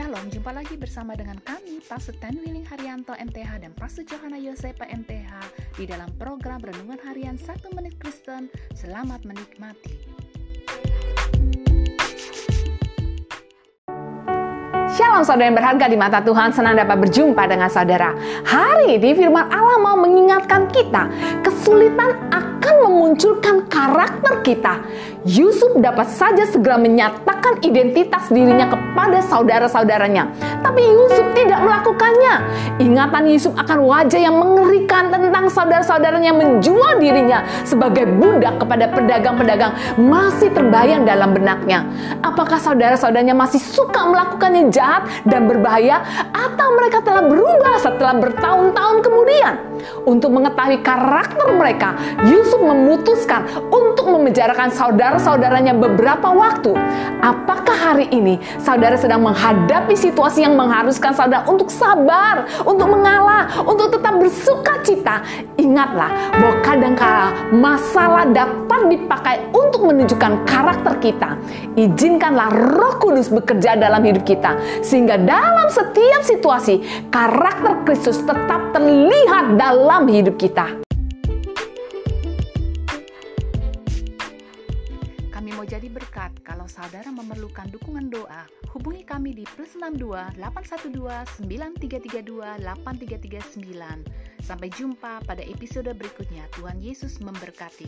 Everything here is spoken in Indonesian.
Shalom, jumpa lagi bersama dengan kami, Pastor Ten Willing Haryanto MTH dan Pastor Johanna Yosepa MTH di dalam program Renungan Harian 1 Menit Kristen. Selamat menikmati. Shalom saudara yang berharga di mata Tuhan, senang dapat berjumpa dengan saudara. Hari ini firman Allah mau mengingatkan kita, kesulitan akan memunculkan karakter kita. Yusuf dapat saja segera menyatakan identitas dirinya kepada saudara-saudaranya. Tapi Yusuf tidak melakukannya. Ingatan Yusuf akan wajah yang mengerikan tentang saudara-saudaranya menjual dirinya sebagai budak kepada pedagang-pedagang masih terbayang dalam benaknya. Apakah saudara-saudaranya masih suka melakukannya jahat dan berbahaya atau mereka telah berubah setelah bertahun-tahun kemudian? Untuk mengetahui karakter mereka, Yusuf memutuskan untuk memenjarakan saudara-saudaranya beberapa waktu. Apakah hari ini saudara sedang menghadapi situasi yang mengharuskan saudara untuk sabar, untuk mengalah, untuk tetap bersuka cita? Ingatlah bahwa kadangkala masalah dapat dipakai untuk menunjukkan karakter kita. Izinkanlah Roh Kudus bekerja dalam hidup kita sehingga dalam setiap situasi karakter Kristus tetap terlihat dalam hidup kita. Kami mau jadi berkat. Kalau saudara memerlukan dukungan doa, hubungi kami di plus 62 812 9332 8339. Sampai jumpa pada episode berikutnya. Tuhan Yesus memberkati.